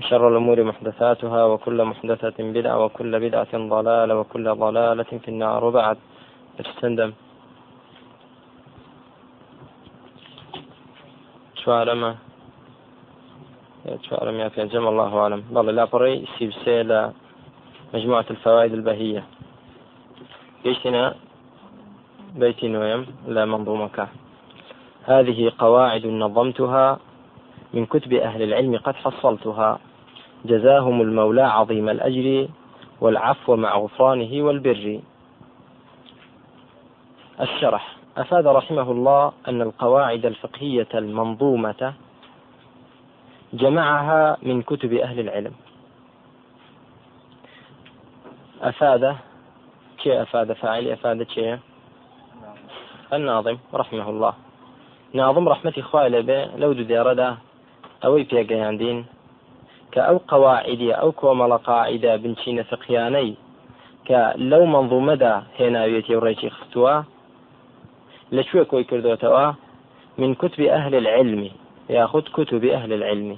شر الأمور محدثاتها وكل محدثة بدعة وكل بدعة ضلالة وكل ضلالة في النار. وبعد استندم. چوارەمە چوارم يا پێنجەم الله أعلم بەڵێ لا پڕی سيبسي مجموعة الفوائد البهية. قيشنا بيت نويم لا منظومك. هذه قواعد نظمتها من كتب أهل العلم قد حصلتها. جزاهم المولى عظيم الأجر والعفو مع غفرانه والبر. الشرح. أفاد رحمه الله أن القواعد الفقهية المنظومة جمعها من كتب أهل العلم. أفاد كي أفاد فاعل أفاد كي. الناظم رحمه الله. ناظم رحمة إخوائي به لو ردا ئەوەی پێگەیاندین کە ئەو قەواعدی ئەو کۆمەڵە قاعدە بنچینە فقیانەی کە لەو منظومەدا هێناوێتی و ڕێکی خستووە لەکوێ کۆی کردوتەوە؟ من كتب أهل العلم ياخذ كتب أهل العلم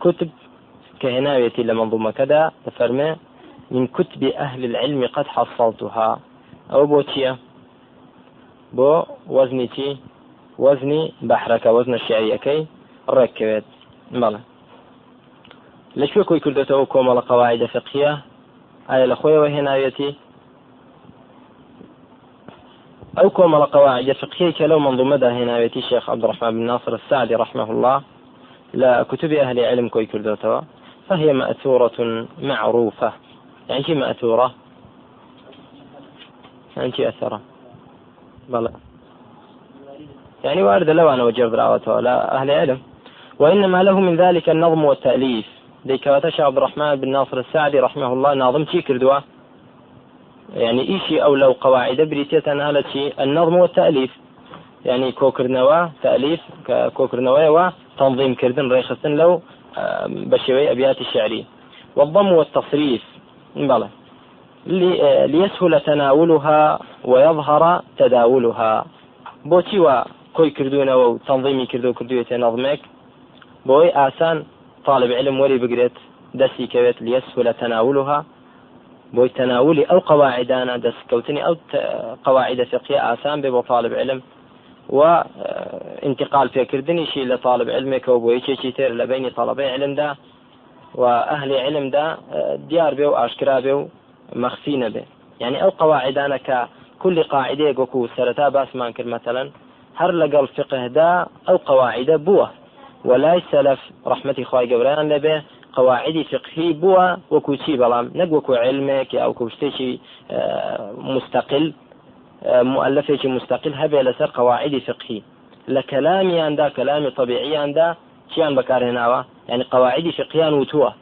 كتب كهناويتي لمنظومة كذا تفرمي من كتب أهل العلم قد حصلتها أو بوتيا بو وزني تي وزني بحرك وزن الشعريكي ركبت بەڵێ لەکوێ کۆی کردێتەوە کۆمەڵە قواعدە فقیە ئایا لە خۆیەوە هێناوێتی؟ أو كومل قواعد فقهية كلو منظومة هناويتي شيخ عبد الرحمن بن ناصر السعدي رحمه الله لا كتب أهل علم كوي كردوتوا فهي مأثورة معروفة. يعني شي مأثورة؟ يعني شي أثرة. بلى يعني واردة لو أنا وجب راوتها لا أهل علم. وإنما له من ذلك النظم والتأليف. ديكواتش عبد الرحمن بن ناصر السعدي رحمه الله ناظم شي كردوا؟ يعني إيشي أو لو قواعد بريتية شيء النظم والتأليف. يعني كوكرنوا تأليف كوكرنوا وتنظيم كردن ريخسن لو بشوي أبيات الشعري. والضم والتصريف بلى ليسهل تناولها ويظهر تداولها. بوتي وكوي كردونا وتنظيمي كردو كردوية نظمك. بۆی ئاسان طالب علم وەری بگرێت دەستی کەوێت ليسهل تناولها. بۆی تەناولی ئەو قواعدانە دەستکەوتنی ئەو قواعدە فقهية ئاسان بێ بۆ طالب علم. و انتقال پێکردنیشی لە طالب علمێکەوە بۆ یەکێکی تر لە بینی طلبەی علمدا و ئەهلی علمدا دیار بێ و ئاشکرا بێ و نەبێ يعني ئەو قواعدانە کە كل قاعدەیە وەکو سەرەتا باسمان کرد مثلا. هەر لەگەڵ فقهدا ئەو قواعدە بووە ولاي سلف رحمتي خواهي قوران لبه قواعدی فقهی بووە وەکو چی بەڵام؟ نەک وەکو علمێک یا وەکو شتێکی مستقل مؤلفێکی مستقل هەبێ لەسەر قواعدی فقهی. لە کەلامیاندا کەلامی طبیعیاندا چیان بەکارهێناوە؟ يعني قواعدی فقهیان وتووە.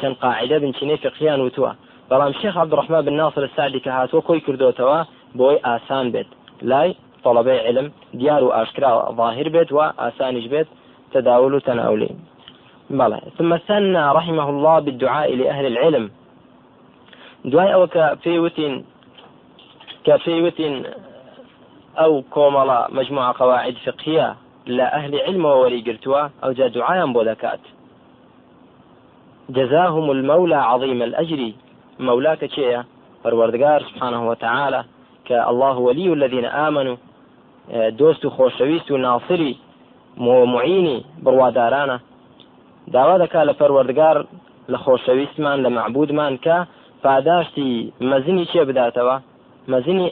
چەند قاعدە بنچینەی فقهیان وتووە. بەڵام شێخ عبدڕحمان بن ناصر السعدی کە هاتووە کۆی کردوتەوە بۆی ئاسان بێت. لای طلبەی علم دیار و ئاشکرا ظاهر بێت و ئاسانیش بێت. تداول تناولي بلى. ثم ثنى رحمه الله بالدعاء لأهل العلم. دعاء أو كفيوت أو كوملا مجموعة قواعد فقهية لا أهل علم وولي قرتوا أو جاء دعاء بوذكات جزاهم المولى عظيم الأجر. مولاك شيء فروردقار سبحانه وتعالى كالله ولي الذين آمنوا دوست خوشويست ناصري. معینی بڕوادارانە داوا دەکا لە پەروەردگار لە خۆشەویستمان لە معبودمان کە پاداشتی مەزنی چێ بداتەوە؟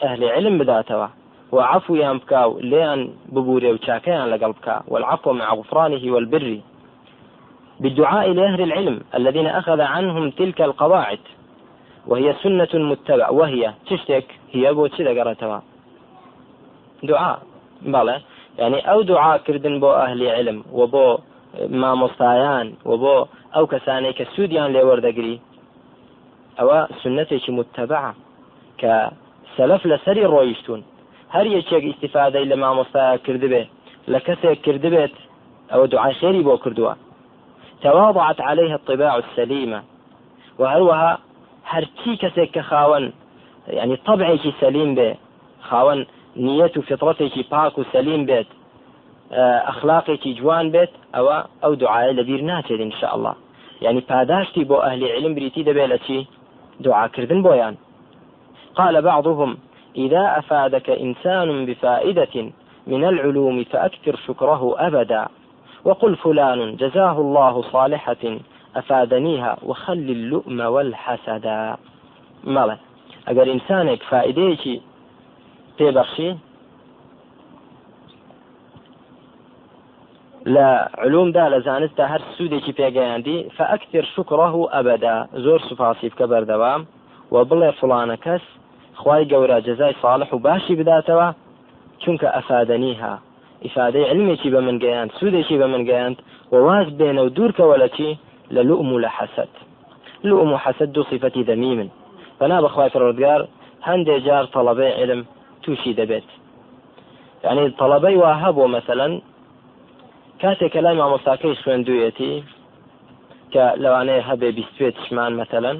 ئەهلی علم بداتەوە. وعفویان بکا و لێیان ببورێ و والعفو مع غفرانه والبر. بالدعاء لأهل العلم الذين أخذ عنهم تلك القواعد. وهي سنة متبع وهي تشتك هي بو تشتك دعاء. بلى يعني ئەو دوعاکردن بۆ ئەهلی علم و بۆ مامۆستایان و بۆ ئەو کەسانەی کە سوودیان وەردەگری ئەوە سنتێکی متتەبع کە سەلف لەسەری ڕۆیشتون هەر یەکێک ئیسیفادەی لە مامۆستا کردبێ لە کەسێک کردبێت ئەوە دوعای بۆ کردووە تواضعت عليها الطباع السليمة. وهروها کەسێک کە خاوەن ینی طبعێکی سەلیم بێ خاوەن نیەت و فطرەتێکی پاک و سەلیم بێت ئەخلاقێکی جوان بێت ئەوە ئەو دوعاە لەبیر ناچێت انشاء الله. يعني پاداشتی بۆ ئەهلی علم بریتی دەبێت لە چی؟ دعاکردن بۆیان. قال بعضهم إذا أفادك إنسان بفائدة من العلوم فأكثر شكره أبدا. وقل فلان جزاه الله صالحة أفادنيها وخل اللؤم والحسدا ماڵێ ئەگەر ئینسانێک فائدەیەکی پێبەخشی لە علومدا لە زانستا هەر سوودێکی پێگەیاندی فأكثر شكره أبدا زۆر سوپاسی بکە بەردەوام. و بڵێ فلانە کەس خوای گەورە جەزای صالح و باشی بداتەوە چونکە أفادنيها ئیفادەی علمێکی بە من گەیاند سوودێکی بە من گەیاند و واز بێنە و دوورکەوە لە چی؟ لە لوم و لە حەسەد. لوم و حەسەد دوو صفەتی ذەمیمن بەنا بەخوای فرۆردگار هەندێک جار تەڵەبەی علم تووشی دەبێت. یعنی تەڵەبەی وا هەبوو مثلەن کاتێک کە لای مامۆستاکەی خوێندوویەتی کە لەوانەیە هەبێ بیستێت شمان مثلەن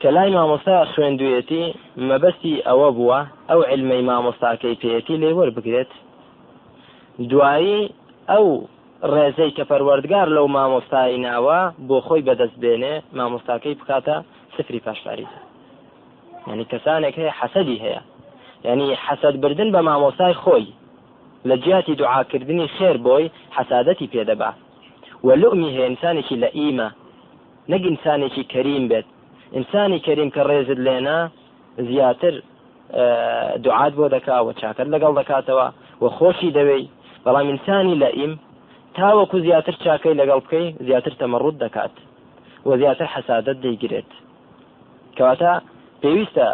کە لای مامۆستا خوێندوویەتی مەبەستی ئەوە بووە ئەو علمەی مامۆستاکەی پێەتی لێ وەربگرێت. دوایی ئەو ڕێزەی کە پەروەردگار لەو مامۆستایی ناوە بۆ خۆی بەدەست بێنێ مامۆستاکەی بکاتە سفری پاشپاری ینی کەسانێک هەیە حەسەدی هەیە. ینی حەسەد بردن بە مامۆستای خۆی. لە جیاتی دوعاکردنی خێر بۆی حەسادەتی پێدەبا. وەلومی هەیە ئینسانێکی لە ئیمە نەک ئینسانێکی کەریم بێت. ئینسانی کەریم کە ڕێزت لێنا زیاتر دوعات بۆ دەکاوە چاکر لەگەڵ دەکاتەوە و خۆشی دەوێی. بەڵام ئینسانی لە ئیم تاوەکو زیاتر چاکەی لەگەڵ بکەی زیاتر تەمەڕوت دەکات. و زیاتر حەسادت دەیگرێت. کەواتە پێویستە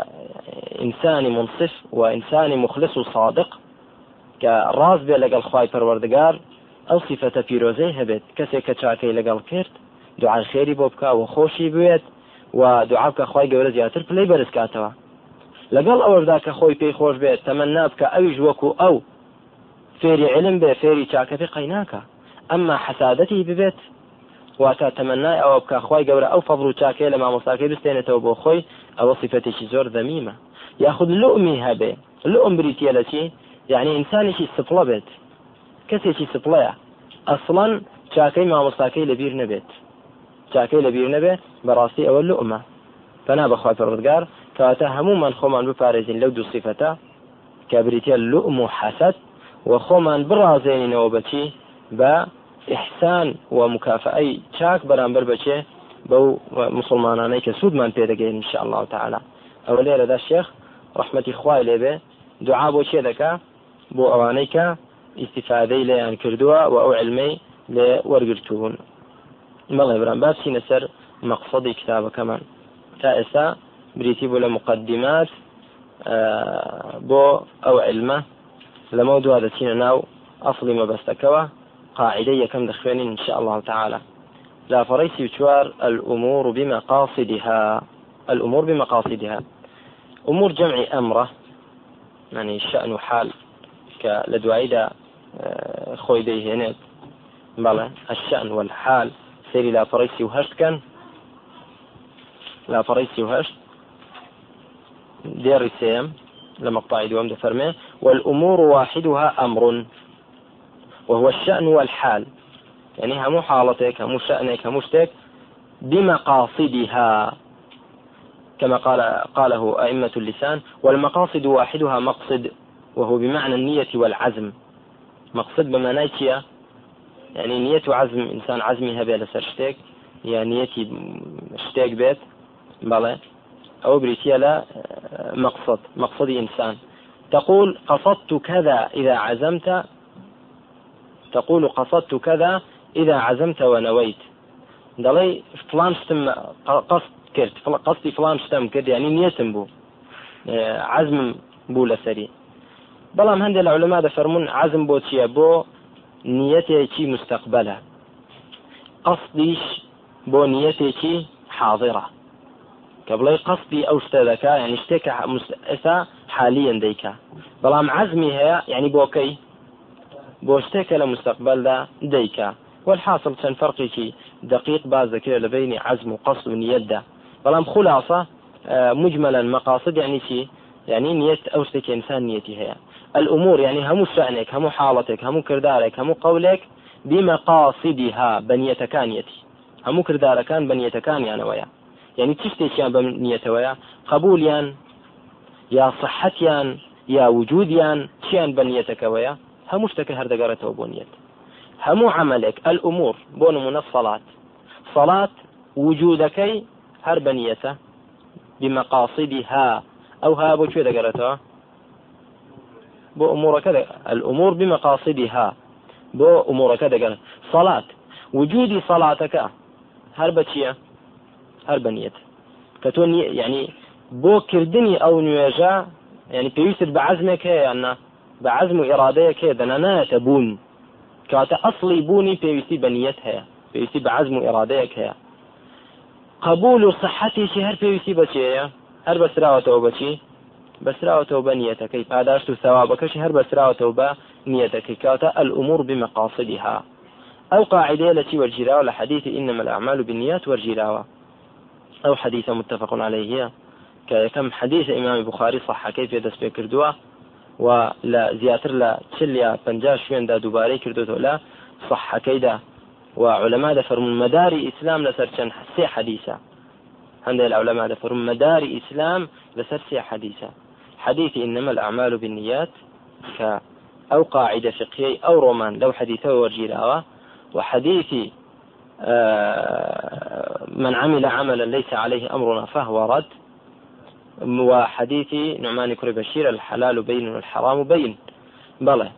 ئینسانی منصف و ئینسانی مخلص و صادق کە ڕاست بێ لەگەڵ خی پەروەردگار ئەو سیفەتە پیرۆزەی هەبێت. کەسێک کە چاکەی لەگەڵ کرد دوعای خێری بۆ بکە و خۆشی بوێت و دوعاکە خی گەورە زیاتر پلی بەرزکاتەوە. لەگەڵ ئەوەدا کە خۆی پێی خۆش بێت تەمەەن نابکە ئەویش وەکو ئەو فێری علم بێ فێری چاکەپی قەیناکە. ئەمما حەسادەتی ببێت واتە تەمەنای ئەوە بکە خی گەورە ئەو فەڕ و چاکەیە لە مامۆساکەی بستێنێتەوە بۆ خۆی ئەوە صفەتێکی زۆر دەمیمە. یاخود لومی هەبێ لوم بریتە لە چی یعنی ئینسانێکی سپڵە بێت کەسێکی سپڵەیە ئەسڵەن چاکەی مامۆستاکەی لەبیر نەبێت چاکەی لەبیر نەبێ بەڕاستی ئەوە لومە فنا بەخوای پەروەردگار کەواتە هەمومان خۆمان بپارێزین لەو دوو سیفەتە کە بریتە لوم و حەسەد و خۆمان بڕازێنینەوە بەچی بە ئحسان و مکافعی چاک بەرامبەر بچێ بەو مسلمانانەی کە سوودمان پێدەگەین إن شاء الله تعالی ئەوە لێرەدا شێخ ڕحمەتی خوای لێبێ دوعا بۆ چێ دەکا بۆ ئەوانەی کە ئیسیفادەی لێیان کردووە و ئەو علمەی لێ وەرگرتوون بەڵێ برام باسینە سەر مەقصدی کتابەکەمان تا ئێستا بریتی بۆ لە مقدمات بۆ ئەو علمە لەمە دوا دەچینە ناو ئەفڵی قاعدة يكم دخوين إن شاء الله تعالى. لا فريس بشوار الأمور بمقاصدها. الأمور بمقاصدها. أمور جمع أمرة يعني الشأن وحال كالدواعيدة آه، دي هنا. بلى الشأن والحال. سيري لا فريسي وهشت كان. لا فريسي وهشت. دير سيم لمقطع دوام دفرمه والأمور واحدها أمر وهو الشأن والحال. يعني همو حالتك همو شأنك همو شتك. بمقاصدها. كما قال قاله أئمة اللسان والمقاصد واحدها مقصد وهو بمعنى النية والعزم. مقصد بمعنى يعني نية عزم إنسان عزمي هبه لسر شتيك يا نيتي شتيك بيت بلى. أو بريتيا لا مقصد مقصد إنسان. تقول قصدت كذا إذا عزمت تقول قصدت كذا إذا عزمت ونويت. دەڵێ فلان قصد کرد قصدی فلان شتم کرد ینی نیەتم بوو عزمم بوو لەسەری بەڵام هەندێک لە علما دەفەرمونون عزم بۆ چییە بۆ نیەتێکی کە بڵێ قەستی ئەو شتە دەکا ینی شتێکە ئێستا حالیان دەیکا بەڵام عزمی هەیە ینی بۆکەی بۆ شتێکە لە مستقبلدا دەیکا والحاصل چەند فەرقێکی دقيق باز دەکرێت لە بینی عزم و قەست و نیەتدا بەڵام خلاصە مجملا مقاصد يعني شي؟ يعني نية شتێک إنسان نيتي هي الأمور يعني همو شأنك همو حالتك همو كردارك همو قولك بمقاصدها بنيتكانيتي همو كرداركان بنيتكان يعني ويا. يعني تشتێکیان بەم نیەتەوەیە قبولیان یا صحەتیان یا وجودیان چیان بە نیەتەکەوەیە هەموو شتەکە هەردەگەڕێتەوە بۆ نیەت هەموو عملێک ئەلئمور بۆ نمونە سەڵات سەڵات وجودەکەی هەر بە نیەتە بمقاصدها. ئەو ها بۆ کوێ دەگەڕێتەوە بۆ ئومورەکە الأمور بمقاصدها. بۆ ئومورەکە دەگەڕێت سەڵات وجودی سەڵاتەکە هەر بە چییە هەر بەنیەت کە تۆ یعنی بۆ کردنی ئەو نوێژە ینی پێویست بە عزمێک هەیە یاننا بە عزم و ئێرادەیەک هەیە دەنانایەتە بوون کاتە ئەسڵی بوونی پێویستی بەنیەت هەیە پێویستی بە عزم و ئێرادەیەک هەیە قبول و صحەتێکی هەر پێویستی بەچەیە هەر بەسراوەتەوە بچی بەسراوەتەوە بە نیەتەکەی. پاداشت و سەوابەکەشی هەر بەسراوەتەوە بە نیەتەکەی. کاتە الأمور بمقاصدها. أو قاعدة التي والجراوة لحديث إنما الأعمال بالنيات والجراوة أو حديث متفق عليه كم حديث إمام البخاري صح كيف يدس بكردوه ولا زياتر لا تشليا بنجاش وين دا دوباري كردوتو وعلماء دفرمون مدار إسلام لسر سي حديثة. عند العلماء دفرمون مدار إسلام لسر سي حديثة. حديث إنما الأعمال بالنيات أو قاعدة فقهية أو رومان. لو حديثة ورجيراوة وحديث آه، من عمل عملا ليس عليه أمرنا فهو رد. وحديث نعمان كري بشير الحلال بين والحرام بين. بلى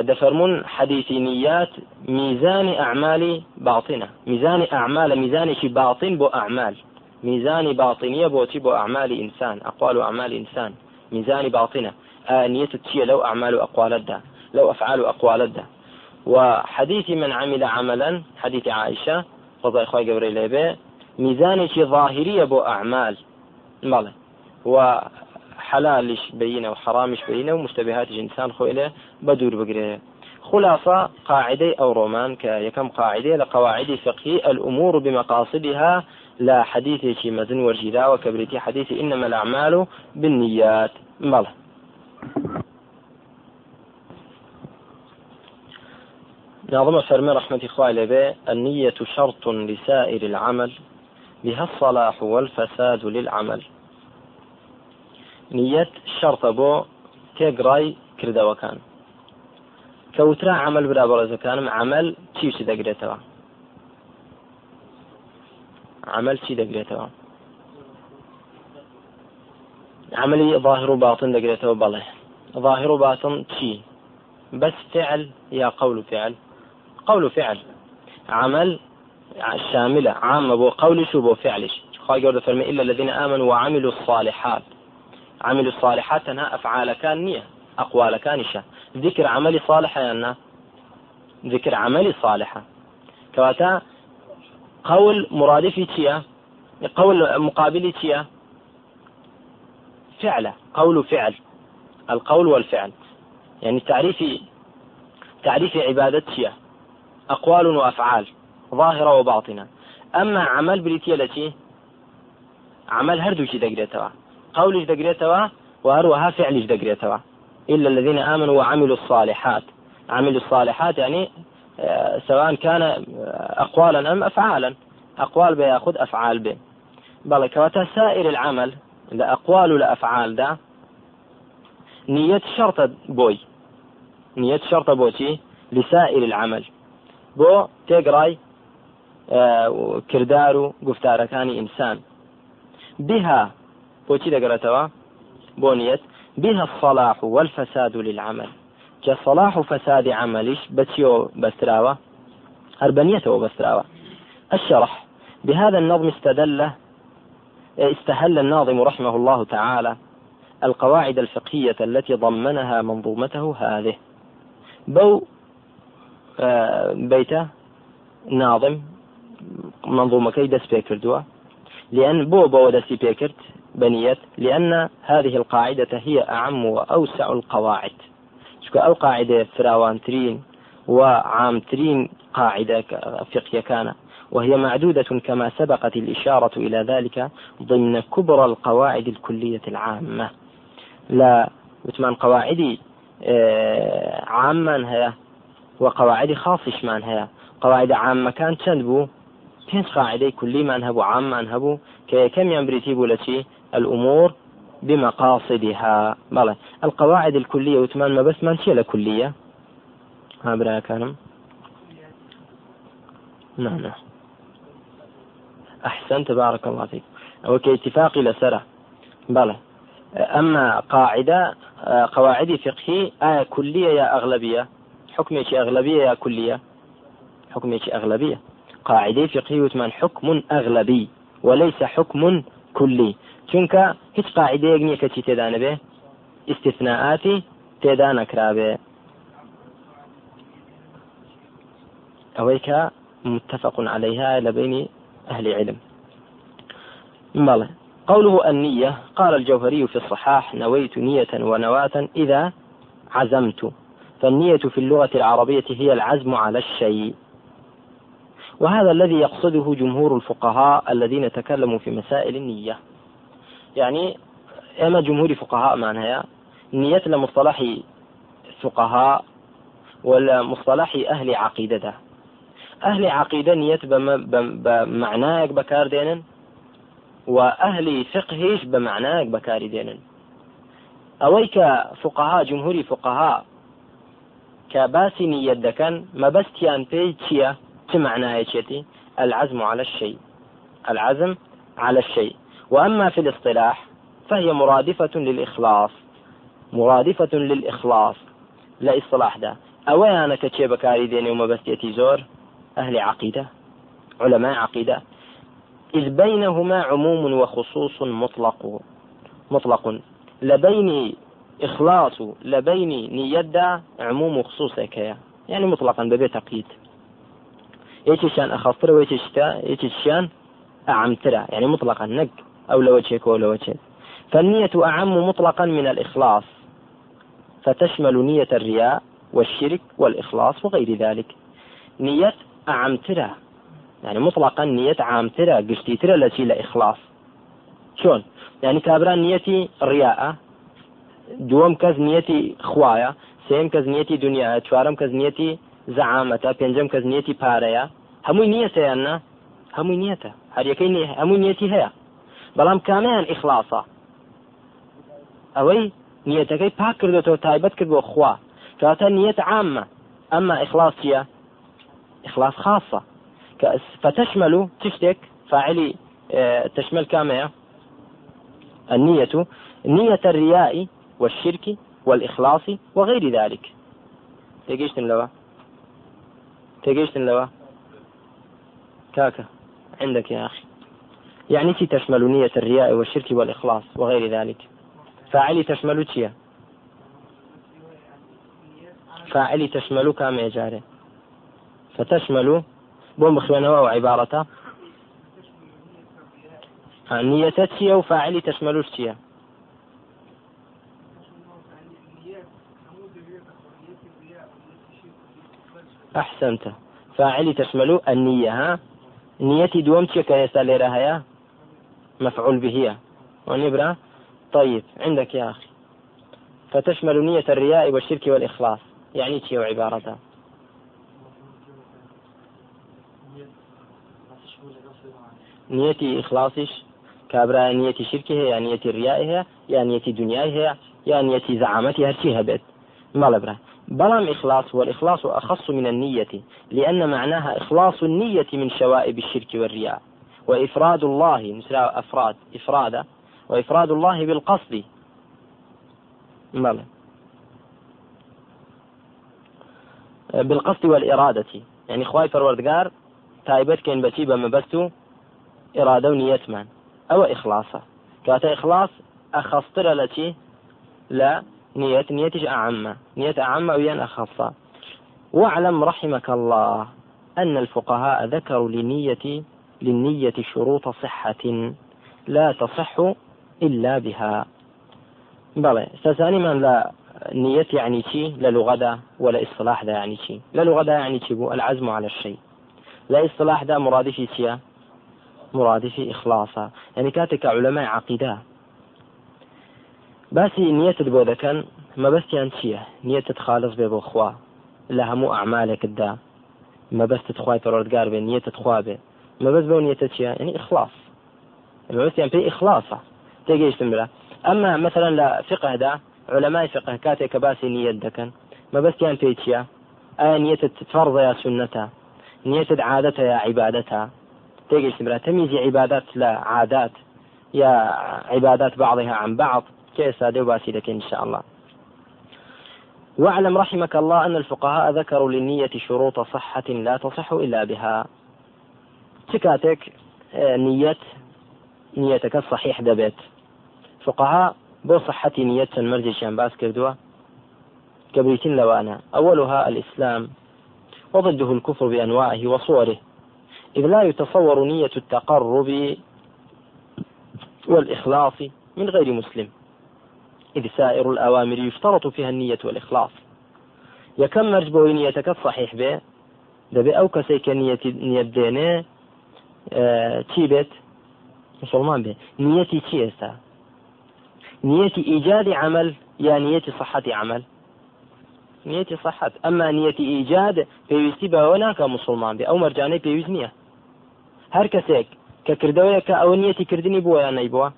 دفرمون حديث نيات ميزان أعمال باطنة. ميزان أعمال ميزان شي باطن بو أعمال. ميزان باطنية بوتي بو أعمال إنسان أقوال أعمال إنسان. ميزان باطنة. آنية تشي لو أعمال أقوال الدا لو أفعال أقوال الدا وحديث من عمل عملا حديث عائشة رضي الله قبري ليبي ميزانك ظاهرية بو أعمال. ماله وحلالش بينه وحرامش بينه ومشتبهات إنسان خويله بدور بقريه. خلاصة قاعدة أو رومان كيكم قاعدة لقواعد فقهي الأمور بمقاصدها لا حديث شي مزن ورجلا وكبريتي حديث إنما الأعمال بالنيات. ماله ناظم فرمي رحمة إخوائي به النية شرط لسائر العمل بها الصلاح والفساد للعمل. بو تيقراي كردا وكان كوترا عمل برز كان عمل تيش دقريتوا عمل تي دقريتوا عملي ظاهر وباطن دقريتوا بله ظاهر وباطن تي بس فعل يا قول فعل؟ قول فعل. عمل شاملة عامة بو قولش وبو فعلش. خواهي قول فرمي إلا الذين آمنوا وعملوا الصالحات. عملوا الصالحات تنها أفعال كان نية أقوال كان شا ذكر عملي صالحة يعني ذكر عملي صالحة. كواتا قول مرادفي تيا قول مقابلي تيا. فعلة قول فعل. القول والفعل. يعني تعريفي تعريف عبادة تيا. أقوال وأفعال ظاهرة وباطنة. أما عمل بريتيا التي عمل هردوشي دقريتوا قولش دقريتوا وهروها فعلش دقريتوا إلا الذين آمنوا وعملوا الصالحات. عملوا الصالحات يعني آه، سواء كان آه، أقوالا أم أفعالا. أقوال بياخذ أفعال به بل كواتا سائر العمل لا أقوال لا أفعال دا نية شرط بوي. نية شرط بوتي لسائر العمل. بۆ تێگڕای کردار و گفتارەکانی ئینسان بها دەگەڕێتەوە بۆ نیەت بها الصلاح والفساد للعمل. جا صلاح وفساد عملش بتيو بستراوة. هربنيته بستراوة. الشرح. بهذا النظم استدل استهل الناظم رحمه الله تعالى القواعد الفقهية التي ضمنها منظومته هذه. بو بيتە ناڵم منظومەکەی دەست پێ کردووە لأن بو بو دسي بيكرت بنيت لأن هذه القاعدة هي أعم وأوسع القواعد. شكو أو قاعدة فراوانترين وعامترين قاعدة فقهية كان وهي معدودة كما سبقت الإشارة إلى ذلك ضمن كبرى القواعد الكلية العامة. لا وثمان قواعدي آه، عامان هي وقواعد خاصش مان هي. قواعد عامة كان تنبو پێنج قاعدەی کولیمان هەبوو عاممان هەبوو کە یەکەمیان بریتی الأمور بمقاصدها. بەڵێ القواعد الكلية وثمان ما بس من شيء كلية. ها برا كانم نعم نعم. أحسنت بارك الله فيك. أو كاتفاقي لسرة بلى. أما قاعدة قواعد فقهي آية كلية يا أغلبية. حكم أغلبية يا كلية. حكم أغلبية. قاعدة فقهية وثمان حكم أغلبي وليس حكم كلي. چونکە هیچ قاعدەیەک نییە کەچی تێدا نەبێ استثناءاتی تێدا نەکرابێ کە متفق عليها لبين أهل علم. بلى قوله النية قال الجوهري في الصحاح نويت نية ونواة إذا عزمت. فالنية في اللغة العربية هي العزم على الشيء. وهذا الذي يقصده جمهور الفقهاء الذين تكلموا في مسائل النية. يعني أما جمهور فقهاء معناها نية لمصطلح فقهاء ولا مصطلح أهل عقيدة. أهل عقيدة نية بمعناك بكار دينن وأهل فقهش بمعناك بكار دينن. أويك فقهاء جمهور فقهاء كباسي نية دكن ما بس تيان بي تيا معناها العزم على الشيء. العزم على الشيء. وأما في الاصطلاح فهي مرادفة للإخلاص. مرادفة للإخلاص. لا اصطلاح ده. أنا كتشي بكاري ديني بس زور؟ أهل عقيدة. علماء عقيدة. إذ بينهما عموم وخصوص مطلق. مطلق. لبين إخلاص لبين نيدا عموم وخصوص كيا يعني مطلقا ببيت تقييد يتشان أخصر ويتشتا يتشان أعمترا. يعني مطلقا نق. أو لوجهك أو لوجهك فالنية أعم مطلقا من الإخلاص. فتشمل نية الرياء والشرك والإخلاص وغير ذلك. نیە أعمترە يعني مطلقا نیە عامترە گشتیترە لە چی لە إخلاص. چۆن يعني کابرا نیەتی ریائە دووەم کەس نیەتی خوایە سێیەم کەس نیەتی دنیا چوارم كز نيتي زعامەتە پێنجەم کەس نیەتی پارەیە هەمووی نیەتەیاننا هەمووی نیەتە هەریەکەی هەمووی نیەتی هەیە بەڵام کامیان ئیخلاسە ئەوەی نیەتەکەی پاک کردێتەوە تایبەت کرد بۆ خوا. کاتە نیەت عامە. ئەمما ئیخلاس چیە إخلاص خاصة فتشمل تشتك فاعلي تشمل كامية النية نية الرياء والشرك والإخلاص وغير ذلك. تيجيش لوا تيجيش لوا كاكا عندك يا أخي. يعني تي تشمل نية الرياء والشرك والإخلاص وغير ذلك. فاعلي تشمل تشيا فاعلي تشمل كام يجاري فتشمل بوم بخوانه أو عبارة نية تشيا وفاعلي تشمل تشيا أحسنت. فاعلي تشمل النية ها؟ نيتي دومتي كيسا ليرا مفعول به ونبرة طيب عندك يا أخي. فتشمل نية الرياء والشرك والإخلاص. يعني تي عبارتها؟ نيتي إخلاصش كابرأ نيتي شركه يا نيتي ريائها يا نيتي دنياها يا نيتي زعامتها هرشيها بيت ما برا بلام إخلاص والإخلاص أخص من النية لأن معناها إخلاص النية من شوائب الشرك والرياء. وإفراد الله مثل أفراد إفراد وإفراد الله بالقصد. بلى بالقصد والإرادة. يعني خواي فروردقار تايبت كين بسيبة مبستو إرادة ونية من أو إخلاصة كاتا إخلاص أخصتر التي لا نية نيتش أعمى نية أعمى وين أخصى واعلم رحمك الله أن الفقهاء ذكروا لنية للنية شروط صحة لا تصح إلا بها. بلى من لا نية يعني شي؟ للغة دا ولا اصطلاح دا يعني شي. للغة دا يعني شي العزم على الشيء. لا اصطلاح دا مرادفي شيا؟ مرادفي إخلاصا. يعني كاتك علماء عقيدة. باسي نية بۆ دەکەن مەبەستیان چییە نیەتت خالص بێ بۆ خوا. لە هەموو ئەعمالێکتدا مەبەستت خوای پەرۆردگار بێ نیەتت خوا بێ مەبەست بەو نیەتە چییە ینی ئیخلاص مەبەستیان پێی ئیخلاصە تێگەیشتم برا ئەمما مثلا لە فقهدا علماء فقه كاتێک کە باسی نیەت دەکەن مەبەستیان پێی چییە ئایا نیەتت فەرضە یا سنەتە نیەتت عادەتە یا عیبادەتە تێگەیشتم برا تەمیزی عیبادات لە عادات يا عبادات بعضها عن بعض. كيف هذا باسي لك إن شاء الله. واعلم رحمك الله أن الفقهاء ذكروا للنية شروط صحة لا تصح إلا بها. تكاتك آه، نية نيتك الصحيح دبت فقهاء بو صحة نية مرجشان بأس كردوا كبريتين لوانا أولها الإسلام وضده الكفر بأنواعه وصوره. إذ لا يتصور نية التقرب والإخلاص من غير مسلم. إذ سائر الأوامر يشترط فيها النية والإخلاص. يكم مرج بۆ نیەتەکە صحیح بێ دەبێ ئەو کەسێک کە نیەت دێنێ چی بێت؟ مسلمان بێ. نیەتی چی ئێستا؟ نیەتی ئیجادی عمل یا نیەتی صحەتی عمل؟ نیەتی صحت. ئەمما نیەتی ئیجاد پێویستی بەوە ناکە مسلمان بێ. ئەو مەرجانەی پێویست نییە. هەر کەسێک کە کردەوەیە کە ئەوە نیەتی کردنی بووە یان نەیبووە؟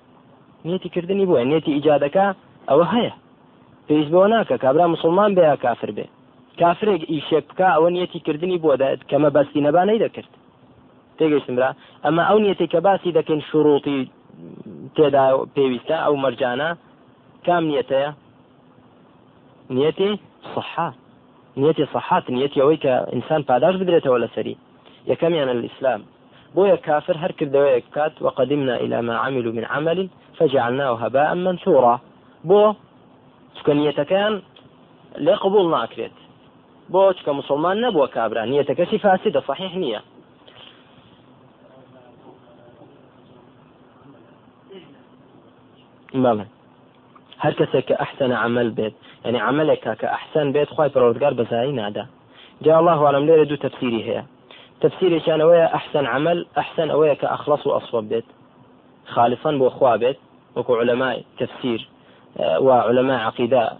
نیەتی کردنی بووە. نیەتی ئیجادەکە ئەوە هەیە. پێویست بۆ ناکە. کابرا مسلمان بێ یا کافر بێ؟ کافرێک ئیشێک بکە ئەوە نیەتی کردنی بۆ کەمە بەستی نەبانەی دەکرد. تێگەیشتمرا ئەمە ئەو نیەتی کە باسی دەکەین شروعی تێدا پێویستە ئەو مەرجانە. کام نیەتەیە؟ نیەتی صحات نیەتی صحات نیەتی ئەوەی کە ئینسان پاداش بدرێتەوە لەسەری یەکەمیانە الإسلام بۆیە کافر هەر کردەوەیەک کات وقدمنا إلى ما عملوا من عمل فجعلناه هباء منثورا. بۆ چکەنیەتەکەیان لێ قبول ناکرێت. بۆ چکە مسلمان نەبووە کابرا نیەتەکەشی فاسدە صحیح نییە. بەڵێ هەر کەسێک کە ئەحسن عمل بێت یعنی عملێکە کە ئەحسن بێت خوای پەروەردگار بەزایەی نادا جا الله لێرە دوو تفسیری هەیە تفسیرێکیان ئەوەیە ئەحسن عمل ئەحسن ئەوەیە کە ئەخلص و ئەسوە بێت خالصا بۆ خوا بێت وەکو علەمای تفسیر وعلماء عقيدة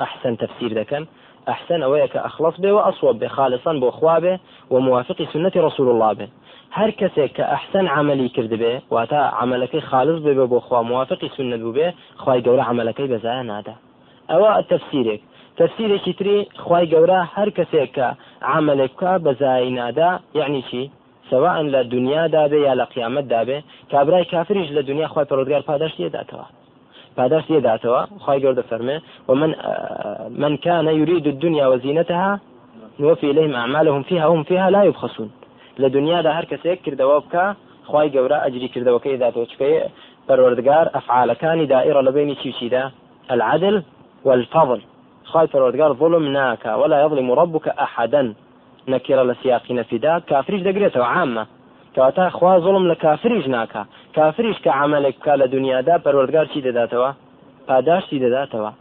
أحسن تفسير ذكا أحسن أويك أخلص به وأصوب به خالصا بو خوابه وموافق سنة رسول الله به هر کەسێک کە ئەحسن عملی کرد بێ واتە عملەکەی خالص بێ بۆ خوا موافقی سنت بوو بێ خی گەورە عملەکەی بەزایە نادا ئەوە تەفسیرێک تەفسیرێکی تری خی گەورە هەر کەسێک کە عملێک بکە بەزایی نادا یعنی چی؟ سواء لە دنیادا بێ یا لە قیامەت دابێ کابرای کافریش لە دنیا خی پرۆزگار پاداشتی داتەوە پاداش يداتوا خواهي قرد فرمي ومن من كان يريد الدنيا وزينتها نوفي إليهم أعمالهم فيها هم فيها لا يبخسون كسيك كردوا بكا خواهي قورا أجري كردوا كي ذاتو چكي پروردگار أفعال كان دائرة لبيني چي ده العدل والفضل. خواهي پروردگار ظلم ناكا ولا يظلم ربك أحدا. نكر لسياق نفدا كافريش دقريته عامة کەواتە خوا زڵم لە کافریش ناکە. کافریش کە عملێک بکە لە دنیادا پەروەردگار چی دەداتەوە؟ پاداشتی دەداتەوە؟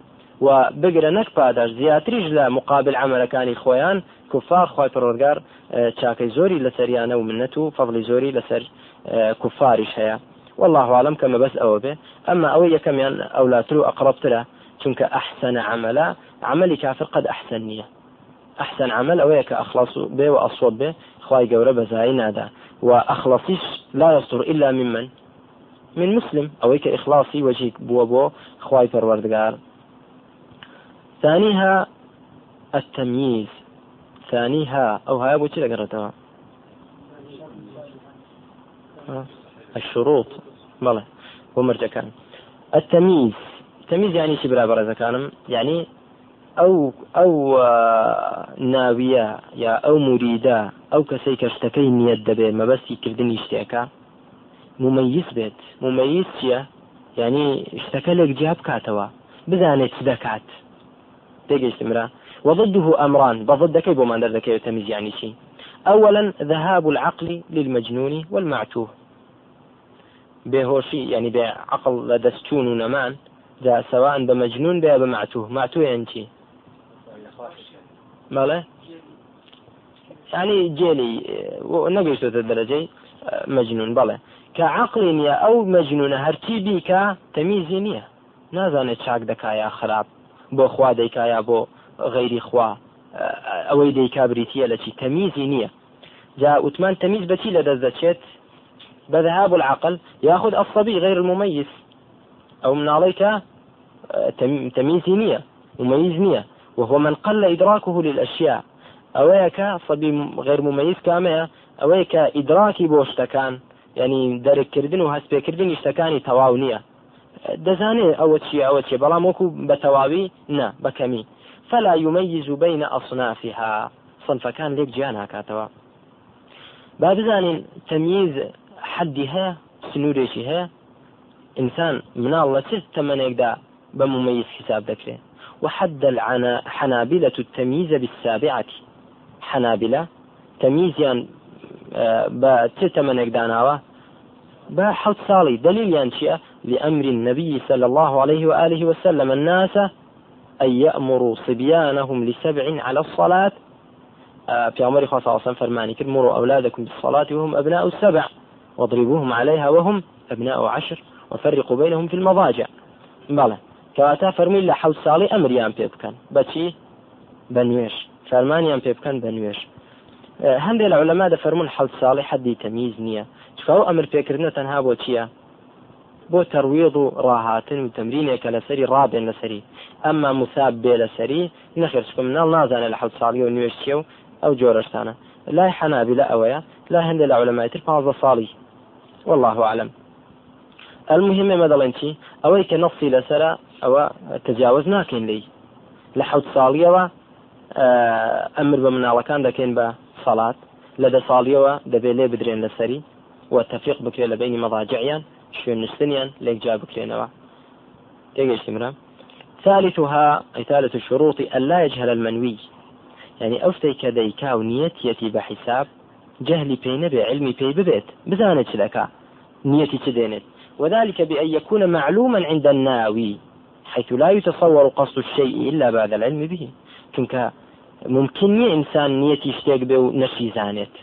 و بگرە نەک پاداش زیاتریش لە مقابل عملەکانی خۆیان کوفار خی پەرۆرگار چاکەی زۆری لە سەریانە و منەت و فەڵی زۆری لەسەر کوفاریش هەیە. والله عالم کەمە بەس ئەوە بێ. ئەمما ئەوەی یەکەمیان ئەولاتر و ئەقربترە چونکە ئەحسن عملە عملی کافر قد ئەحسن نییە. ئەحسن عمل ئەوەیە کە ئەخلاص بێ و ئەسوب بێ خی گەورە بەزایی نادا. لا يصدر إلا ممن. من مسلم أويك إخلاصي وجهك بو بو خواي پروردگار ثانيها التمييز. ثانی ها ئەو هاە بۆچی دەگەڕێتەوە؟ الشروط. بەڵێ بۆ مرجەکان. التەمیز. تەمیز یعنی چی برا بەڕێزەکانم؟ یعنی ئەو ئەو ناویە یا ئەو موریدا ئەو کەسەی کە شتەکەی نیەت دەبێت مەبەستی کردنی شتێکە ممەیز بێت. ممەیز چییە؟ یعنی شتەکە لەک جیاب بکاتەوە بزانێت چ دەکات. تێگەشتمرا وضده أمران بضد دەکەی بۆمان دەردەکەوێت تەمیزیانی چی أولا ذهاب العقل للمجنون والمعتوه. بهوشي يعني بعقل لدستون ونمان جاء سواء بمجنون بها بمعتوه. معتوه يعني شي ماله؟ يعني جيلي نقيش الدرجة مجنون. بلى كعقل يا أو مجنون هرتي بيك تميزي نية. نازانێت چاک دەکایە خراپ بۆ خوا دەیکایە بۆ غەیری خوا ئەوەی دەیکا بریتە لە چی تەمیزی نییە جا وتمان تەمیز بەچی لە دەست دەچێت بذهاب العقل ياخذ الصبي غير المميز. أو من عليك تمييز نية مميز نية. وهو من قل إدراكه للأشياء. أويك صبي غير مميز كامية أويك إدراكي بوشتكان. يعني درك كردن وهس بكردن يشتكاني تواو نية. دەزانێ ئەوە چی ئەوە چێ بەڵام وەکو بە تەواوی نا بەکەمی فلا يميز بين أصنافها. صنفەکان لێک جیان هاکاتەوە با بزانین تەمیز حدی هەیە سنوورێکی هەیە ئینسان مناڵ لە چ تەمەنێکدا بە حساب دەکرێت وحد الحنابلة التمييز بالسابعة. حنابلة تمييزيان بە چ تەمەنێک داناوە بە حوت ساڵی دلیلیان چییە لأمر النبي صلى الله عليه وآله وسلم. الناس أن يأمروا صبيانهم لسبع على الصلاة. في عمر الله عليه وسلم فرماني مروا أولادكم بالصلاة وهم أبناء السبع واضربوهم عليها وهم أبناء عشر وفرقوا بينهم في المضاجع. بلى. كواتا فرمي لە حوت ساڵی ئەمریان پێ بکەن بەچی بە نوێش فەرمانیان پێ بکەن بە نوێش هەندێک لە عولەما دەفەرمون حوت ساڵی حەدی تەمیز نییە چکاو ئەمر بۆ تەرویض و ڕاهاتن و تەمرینێکە لەسەری ڕابێن لەسەری ئەمما مساب بێ لەسەری نەخێر چکە مناڵ نازانێت لە حوت ساڵی و نوێش چیە و ئەو جۆرەشتانە لای حەنابی لە ئەوەیە لا هەندێ لە عولەمایتر پازە ساڵی والله أعلم. المهم ما دڵێن چی ئەوەی کە نەفسی لەسرە ئەوە تجاوز ناکەین لی لە حوت ساڵیەوە ئەمر بە مناڵەکان دەکەین بە سەڵات لە دە ساڵیەوە دەبێت لێ بدرێن لەسەری وتەفیق بکرێت لە بینی مەضاجعیان شوێن نستنیان لێک جا بکرێنەوە تێگەشتی مرام ثالثها أي ثالث الشروط ألا يجهل المنوي. يعني أفتي كديكا ونيتيتي بحساب جهلي بين بعلمي بي ببيت بزانت لك نيتي تدينت. وذلك بأن يكون معلوما عند الناوي حيث لا يتصور قصد الشيء إلا بعد العلم به. كنك ممكن إنسان نيتي يشتاق به نفسي زانت.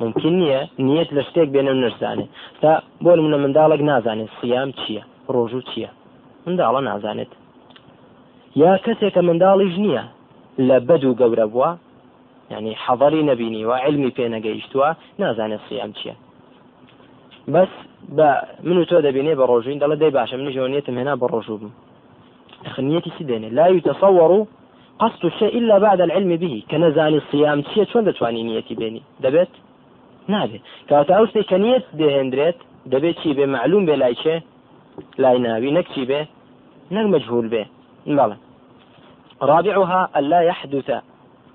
ممکن نییە نیەت لە شتێک بێنە نرزانێت تا بۆ منە منداڵک نازانێت سیام چییە ڕۆژوو چییە؟ منداڵە نازانێت. یا کەسێکە منداڵیش نییە لە بەد و گەورە بووە ینی حەڵی نەبینی و علمی پێ نەگەیشتووە نازانێت سیام چییە. بەس بە من و تۆ دەبینێ بە ڕۆژین دەڵە دەی باشە من ژۆنیتم هێنا بە ڕۆژوو بم. خنيتي سيديني لا يتصور قصد الشيء إلا بعد العلم به كنزاني الصيام شيء شون دتواني نيتي بيني دبت نابێت کاتە ئەو شتێک کە نیەت دەهێنرێت دەبێت چی بێ؟ معلوم بێ لای چێ؟ لای ناوی نەک چی بێ؟ نەک مجهول بێ. بەڵێ. رابعها ألا يحدث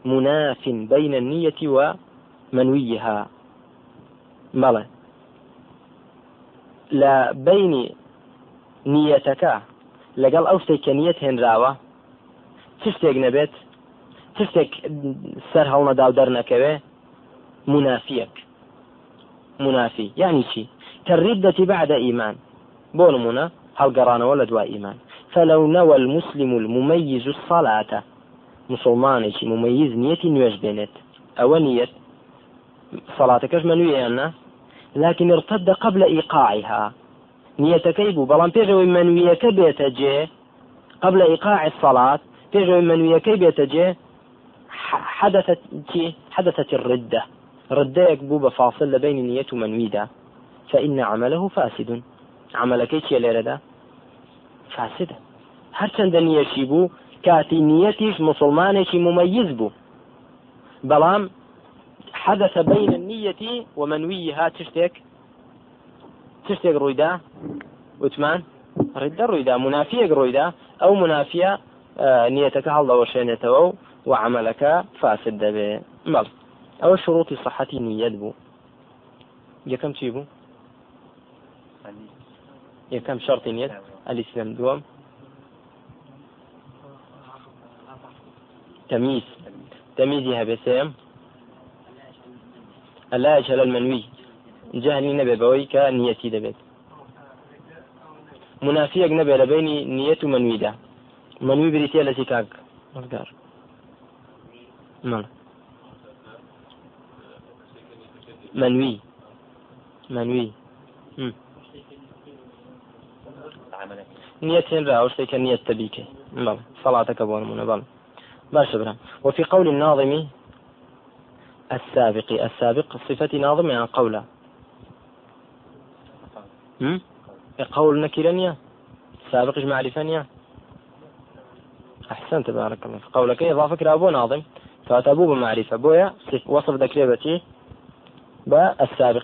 مناف بين النية ومنويها بەڵێ. لە بینی نیەتەکە لەگەڵ ئەو شتێک کە نیەت هێنراوە چ شتێک نەبێت؟ چ شتێک سەر هەڵنەدا و دەرنەکەوێ؟ منافیەک. منافي. يعني شي؟ كالردة بعد إيمان. بونمنا هل قرانا ولا دواء إيمان. فلو نوى المسلم المميز الصلاة. مسلمان مميز نيتي نيوش بينت أو نية صلاتك منوية أنا؟ لكن ارتد قبل إيقاعها. نية كيبو بلان بيجو كبيت جي. قبل إيقاع الصلاة. بيجو منوية كبيت جي. حدثت حدثت الردة. ردەیەک بوو بە فاصل لە بینی نیەت و منویدا. فإن عمله فاسد. عملەکەی چیە لێرەدا؟ فاسدە. هەرچەندە نیەشی بوو کاتی نیەتیش مسلمانێکی مميز بوو. بەڵام حدث بين النية ومنويها تشتك تشتك رويدا وتمان ڕێدە ڕوویدا؟ منافیەک ڕوویدا. ئەو منافە نیەتەکە هەڵدەوەشێنێتەوە و عملەکە فاسد دەبێ. مەڵ ئەوە شروطی صحەتی نیەت بوو یەکەم چی بوو یەکەم شرطی نیەت ئەلیسلم دووەم تەمیز تەمیزی هەبێ سێم لا يجهل المنوي. جهل نبي بوي كنيتي دبيت. منافيك نبي لبيني نية منوي ده منوي بريتي التي كاك مقدار مال منوي منوي نية را شيء نية تبيك. بل صلاتك بون بل باش برام وفي قول الناظم السابق السابق صفة ناظم يعني قوله قول نكرنيا سابق معرفة أحسنت بارك الله قولك إضافة إلى أبو ناظم. فأتى أبو بمعرفة. بويا وصف ذكريبتي بالسابق